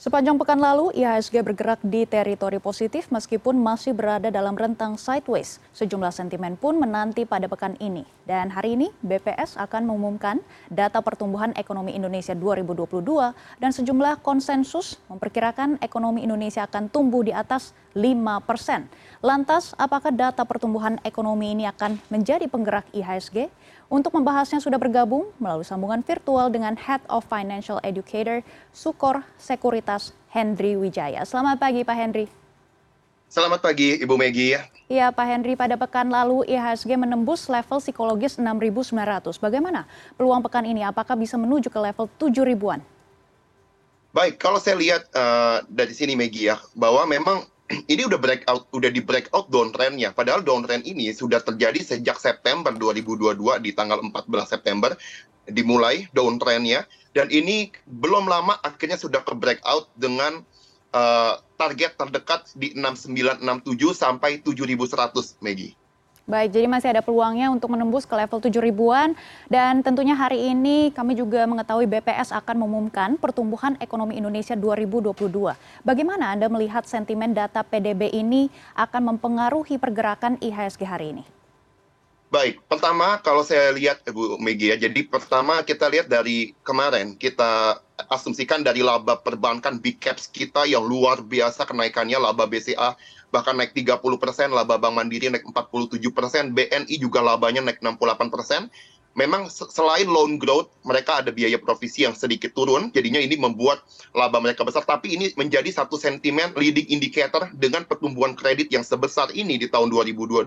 Sepanjang pekan lalu, IHSG bergerak di teritori positif meskipun masih berada dalam rentang sideways. Sejumlah sentimen pun menanti pada pekan ini. Dan hari ini, BPS akan mengumumkan data pertumbuhan ekonomi Indonesia 2022 dan sejumlah konsensus memperkirakan ekonomi Indonesia akan tumbuh di atas 5 persen. Lantas, apakah data pertumbuhan ekonomi ini akan menjadi penggerak IHSG? Untuk membahasnya sudah bergabung melalui sambungan virtual dengan Head of Financial Educator Sukor Sekuritas Hendry Wijaya. Selamat pagi Pak Hendry. Selamat pagi Ibu Megi. Iya Pak Hendry, pada pekan lalu IHSG menembus level psikologis 6.900. Bagaimana peluang pekan ini? Apakah bisa menuju ke level 7 ribuan? Baik, kalau saya lihat uh, dari sini Megi ya, bahwa memang ini udah breakout, udah di breakout downtrendnya. Padahal downtrend ini sudah terjadi sejak September 2022 di tanggal 14 September dimulai downtrendnya dan ini belum lama akhirnya sudah ke breakout dengan uh, target terdekat di 6967 sampai 7100 Megi. Baik, jadi masih ada peluangnya untuk menembus ke level 7 ribuan dan tentunya hari ini kami juga mengetahui BPS akan mengumumkan pertumbuhan ekonomi Indonesia 2022. Bagaimana Anda melihat sentimen data PDB ini akan mempengaruhi pergerakan IHSG hari ini? Baik, pertama kalau saya lihat Ibu Megi ya, jadi pertama kita lihat dari kemarin kita asumsikan dari laba perbankan big caps kita yang luar biasa kenaikannya laba BCA bahkan naik 30 persen, laba Bank Mandiri naik 47 persen, BNI juga labanya naik 68 persen. Memang selain loan growth, mereka ada biaya provisi yang sedikit turun, jadinya ini membuat laba mereka besar. Tapi ini menjadi satu sentimen leading indicator dengan pertumbuhan kredit yang sebesar ini di tahun 2022.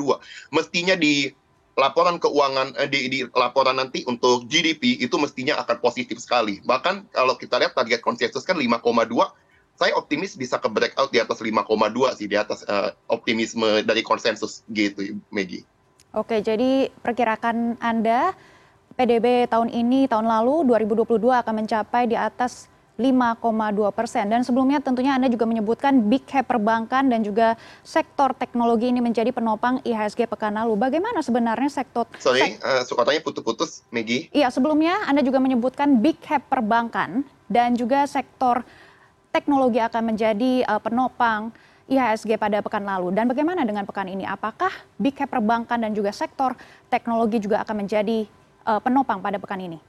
Mestinya di laporan keuangan eh, di, di laporan nanti untuk GDP itu mestinya akan positif sekali. Bahkan kalau kita lihat target konsensus kan 5,2, saya optimis bisa ke breakout di atas 5,2 sih di atas uh, optimisme dari konsensus gitu, Megi. Oke, jadi perkirakan Anda PDB tahun ini, tahun lalu 2022 akan mencapai di atas 5,2 persen. Dan sebelumnya tentunya Anda juga menyebutkan big cap perbankan dan juga sektor teknologi ini menjadi penopang IHSG pekan lalu. Bagaimana sebenarnya sektor... Sorry, uh, katanya putus-putus, Megi. Iya, sebelumnya Anda juga menyebutkan big cap perbankan dan juga sektor teknologi akan menjadi uh, penopang IHSG pada pekan lalu. Dan bagaimana dengan pekan ini? Apakah big cap perbankan dan juga sektor teknologi juga akan menjadi uh, penopang pada pekan ini?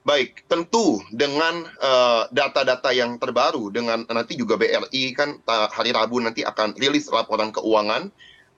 Baik, tentu dengan eh, data-data uh, yang terbaru, dengan nanti juga BRI kan hari Rabu nanti akan rilis laporan keuangan.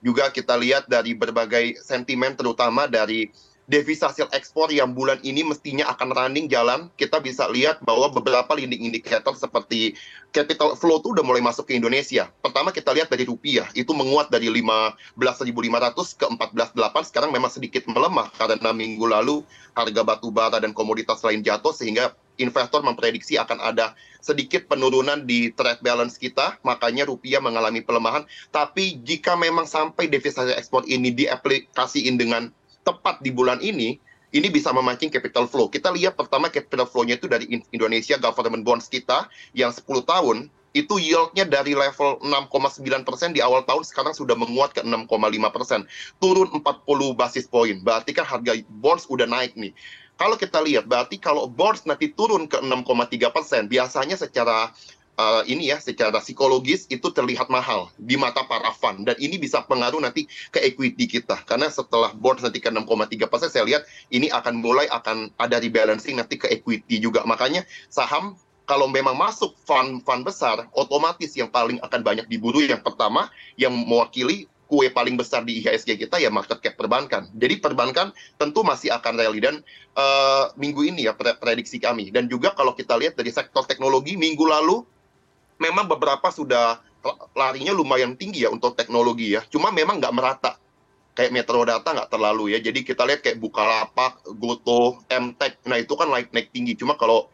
Juga kita lihat dari berbagai sentimen, terutama dari devisa hasil ekspor yang bulan ini mestinya akan running jalan, kita bisa lihat bahwa beberapa leading indicator seperti capital flow itu udah mulai masuk ke Indonesia. Pertama kita lihat dari rupiah, itu menguat dari 15.500 ke 14.8, sekarang memang sedikit melemah karena minggu lalu harga batu bara dan komoditas lain jatuh sehingga investor memprediksi akan ada sedikit penurunan di trade balance kita, makanya rupiah mengalami pelemahan. Tapi jika memang sampai devisa ekspor ini diaplikasiin dengan tepat di bulan ini, ini bisa memancing capital flow. Kita lihat pertama capital flow-nya itu dari Indonesia government bonds kita yang 10 tahun itu yield-nya dari level 6,9 persen di awal tahun sekarang sudah menguat ke 6,5 persen, turun 40 basis point. Berarti kan harga bonds udah naik nih. Kalau kita lihat, berarti kalau bonds nanti turun ke 6,3 persen, biasanya secara uh, ini ya secara psikologis itu terlihat mahal di mata para fund dan ini bisa pengaruh nanti ke equity kita karena setelah board nanti ke 6,3 persen saya lihat ini akan mulai akan ada rebalancing nanti ke equity juga makanya saham kalau memang masuk fund-fund besar, otomatis yang paling akan banyak diburu yang pertama yang mewakili kue paling besar di IHSG kita ya market cap perbankan. Jadi perbankan tentu masih akan rally dan uh, minggu ini ya prediksi kami. Dan juga kalau kita lihat dari sektor teknologi minggu lalu memang beberapa sudah larinya lumayan tinggi ya untuk teknologi ya. Cuma memang nggak merata. Kayak Metro Data nggak terlalu ya. Jadi kita lihat kayak Bukalapak, Goto, Mtek. Nah itu kan naik naik tinggi. Cuma kalau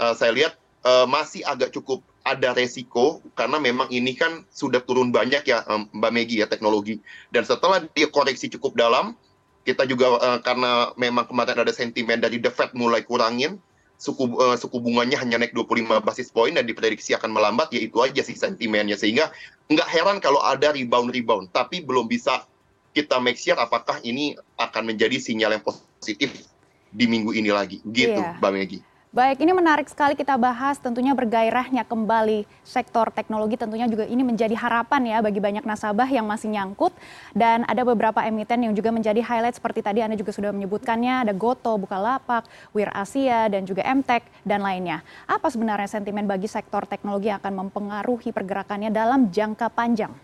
uh, saya lihat uh, masih agak cukup ada resiko karena memang ini kan sudah turun banyak ya Mbak Megi ya teknologi. Dan setelah dia koreksi cukup dalam, kita juga uh, karena memang kemarin ada sentimen dari The Fed mulai kurangin, suku uh, suku bunganya hanya naik 25 basis point dan diprediksi akan melambat ya itu aja sih sentimennya sehingga nggak heran kalau ada rebound rebound tapi belum bisa kita make sure apakah ini akan menjadi sinyal yang positif di minggu ini lagi gitu yeah. Mbak Megi. Baik, ini menarik sekali kita bahas tentunya bergairahnya kembali sektor teknologi tentunya juga ini menjadi harapan ya bagi banyak nasabah yang masih nyangkut dan ada beberapa emiten yang juga menjadi highlight seperti tadi Anda juga sudah menyebutkannya ada Goto, Bukalapak, Wir Asia dan juga Mtek dan lainnya. Apa sebenarnya sentimen bagi sektor teknologi yang akan mempengaruhi pergerakannya dalam jangka panjang?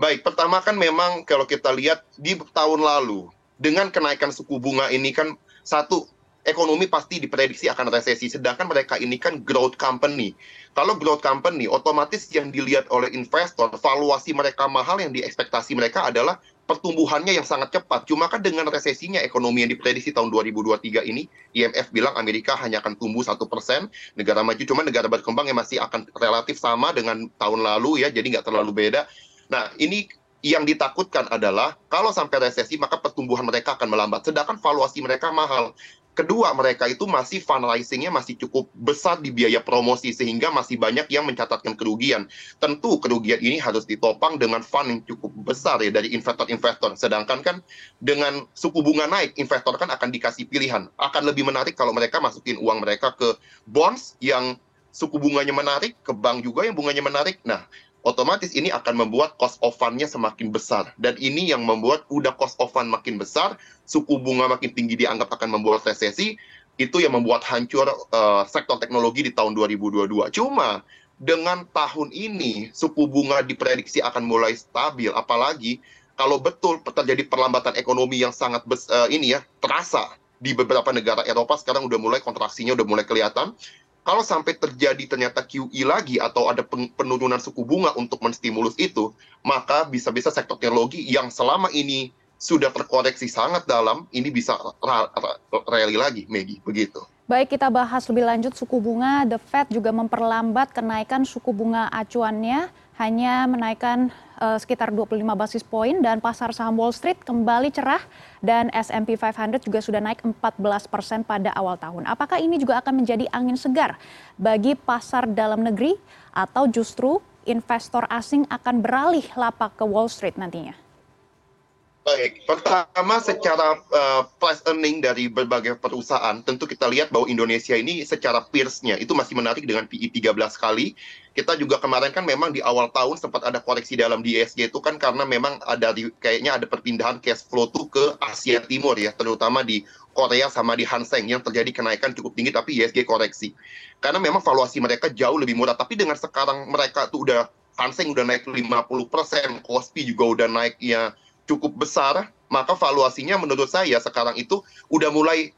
Baik, pertama kan memang kalau kita lihat di tahun lalu dengan kenaikan suku bunga ini kan satu ekonomi pasti diprediksi akan resesi. Sedangkan mereka ini kan growth company. Kalau growth company, otomatis yang dilihat oleh investor, valuasi mereka mahal yang diekspektasi mereka adalah pertumbuhannya yang sangat cepat. Cuma kan dengan resesinya ekonomi yang diprediksi tahun 2023 ini, IMF bilang Amerika hanya akan tumbuh satu persen, negara maju cuma negara berkembang yang masih akan relatif sama dengan tahun lalu ya, jadi nggak terlalu beda. Nah ini yang ditakutkan adalah kalau sampai resesi maka pertumbuhan mereka akan melambat. Sedangkan valuasi mereka mahal. Kedua, mereka itu masih fundraising-nya masih cukup besar di biaya promosi sehingga masih banyak yang mencatatkan kerugian. Tentu kerugian ini harus ditopang dengan fund yang cukup besar ya dari investor-investor. Sedangkan kan dengan suku bunga naik, investor kan akan dikasih pilihan. Akan lebih menarik kalau mereka masukin uang mereka ke bonds yang suku bunganya menarik, ke bank juga yang bunganya menarik. Nah, otomatis ini akan membuat cost of fund-nya semakin besar. Dan ini yang membuat udah cost of fund makin besar, suku bunga makin tinggi dianggap akan membuat resesi, itu yang membuat hancur uh, sektor teknologi di tahun 2022. Cuma dengan tahun ini suku bunga diprediksi akan mulai stabil, apalagi kalau betul terjadi perlambatan ekonomi yang sangat uh, ini ya terasa di beberapa negara Eropa sekarang udah mulai kontraksinya udah mulai kelihatan kalau sampai terjadi ternyata QE lagi atau ada penurunan suku bunga untuk menstimulus itu, maka bisa-bisa sektor teknologi yang selama ini sudah terkoreksi sangat dalam, ini bisa rally lagi, Megi, begitu. Baik, kita bahas lebih lanjut suku bunga. The Fed juga memperlambat kenaikan suku bunga acuannya, hanya menaikkan uh, sekitar 25 basis poin dan pasar saham Wall Street kembali cerah dan S&P 500 juga sudah naik 14 persen pada awal tahun. Apakah ini juga akan menjadi angin segar bagi pasar dalam negeri atau justru investor asing akan beralih lapak ke Wall Street nantinya? Baik, pertama secara uh, earning dari berbagai perusahaan, tentu kita lihat bahwa Indonesia ini secara peers-nya itu masih menarik dengan PI 13 kali. Kita juga kemarin kan memang di awal tahun sempat ada koreksi dalam di ESG itu kan karena memang ada kayaknya ada perpindahan cash flow tuh ke Asia Timur ya, terutama di Korea sama di Hanseng yang terjadi kenaikan cukup tinggi tapi ISG koreksi. Karena memang valuasi mereka jauh lebih murah, tapi dengan sekarang mereka tuh udah Hanseng udah naik 50%, Kospi juga udah naik ya cukup besar, maka valuasinya menurut saya sekarang itu udah mulai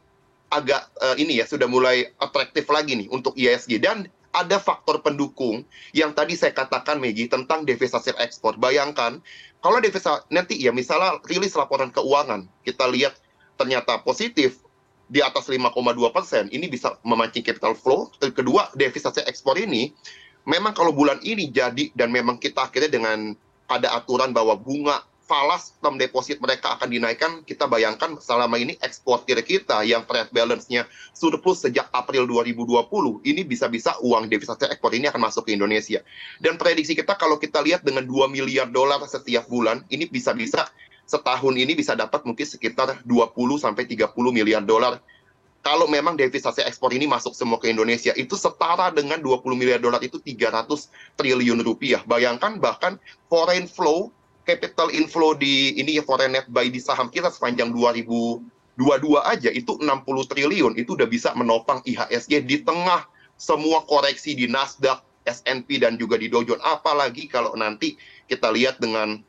agak uh, ini ya sudah mulai atraktif lagi nih untuk ISG dan ada faktor pendukung yang tadi saya katakan Megi tentang devisa hasil ekspor. Bayangkan kalau devisa nanti ya misalnya rilis laporan keuangan kita lihat ternyata positif di atas 5,2 persen ini bisa memancing capital flow. Kedua devisa hasil ekspor ini memang kalau bulan ini jadi dan memang kita akhirnya dengan ada aturan bahwa bunga falas term deposit mereka akan dinaikkan, kita bayangkan selama ini eksportir kita yang trade balance-nya surplus sejak April 2020, ini bisa-bisa uang devisa ekspor ini akan masuk ke Indonesia. Dan prediksi kita kalau kita lihat dengan 2 miliar dolar setiap bulan, ini bisa-bisa setahun ini bisa dapat mungkin sekitar 20 sampai 30 miliar dolar kalau memang devisa ekspor ini masuk semua ke Indonesia itu setara dengan 20 miliar dolar itu 300 triliun rupiah. Bayangkan bahkan foreign flow capital inflow di ini ya foreign net buy di saham kita sepanjang 2022 aja itu 60 triliun itu udah bisa menopang IHSG di tengah semua koreksi di Nasdaq, S&P dan juga di Dow Jones. Apalagi kalau nanti kita lihat dengan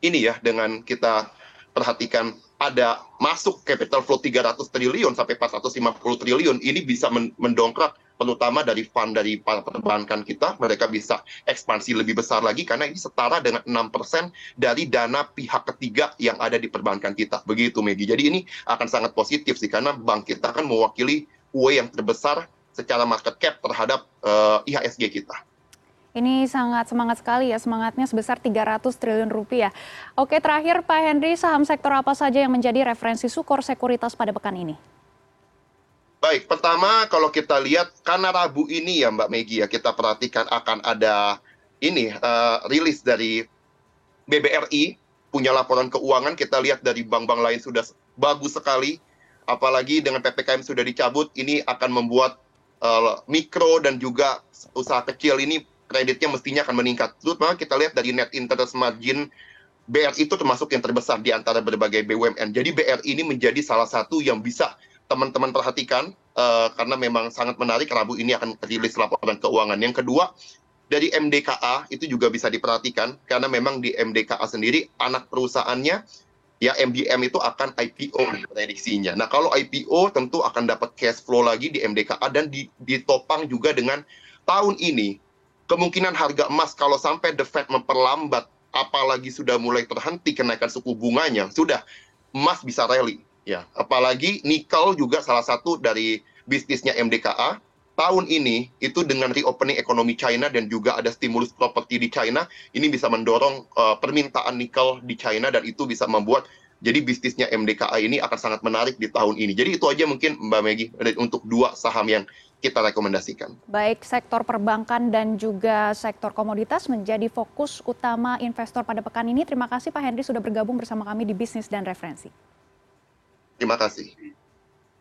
ini ya dengan kita perhatikan ada masuk capital flow 300 triliun sampai 450 triliun ini bisa mendongkrak terutama dari fund dari perbankan kita mereka bisa ekspansi lebih besar lagi karena ini setara dengan 6% dari dana pihak ketiga yang ada di perbankan kita begitu Megi jadi ini akan sangat positif sih karena bank kita kan mewakili UE yang terbesar secara market cap terhadap uh, eh, IHSG kita. Ini sangat semangat sekali ya, semangatnya sebesar 300 triliun rupiah. Oke, terakhir Pak Henry, saham sektor apa saja yang menjadi referensi sukor sekuritas pada pekan ini? Baik, pertama kalau kita lihat karena Rabu ini ya Mbak Megi ya, kita perhatikan akan ada ini uh, rilis dari BBRI punya laporan keuangan, kita lihat dari bank-bank lain sudah bagus sekali apalagi dengan ppkm sudah dicabut ini akan membuat uh, mikro dan juga usaha kecil ini kreditnya mestinya akan meningkat. Terutama kita lihat dari net interest margin BRI itu termasuk yang terbesar di antara berbagai BUMN. Jadi BRI ini menjadi salah satu yang bisa teman-teman perhatikan uh, karena memang sangat menarik. Rabu ini akan rilis laporan keuangan. Yang kedua, dari MDKA itu juga bisa diperhatikan karena memang di MDKA sendiri anak perusahaannya ya MDM itu akan IPO prediksinya. Nah kalau IPO tentu akan dapat cash flow lagi di MDKA dan ditopang juga dengan tahun ini kemungkinan harga emas kalau sampai The Fed memperlambat apalagi sudah mulai terhenti kenaikan suku bunganya, sudah emas bisa rally. Ya, apalagi nikel juga salah satu dari bisnisnya MDKA tahun ini itu dengan reopening ekonomi China dan juga ada stimulus properti di China ini bisa mendorong uh, permintaan nikel di China dan itu bisa membuat jadi bisnisnya MDKA ini akan sangat menarik di tahun ini. Jadi itu aja mungkin Mbak Megi untuk dua saham yang kita rekomendasikan. Baik, sektor perbankan dan juga sektor komoditas menjadi fokus utama investor pada pekan ini. Terima kasih Pak Henry sudah bergabung bersama kami di Bisnis dan Referensi. Terima kasih.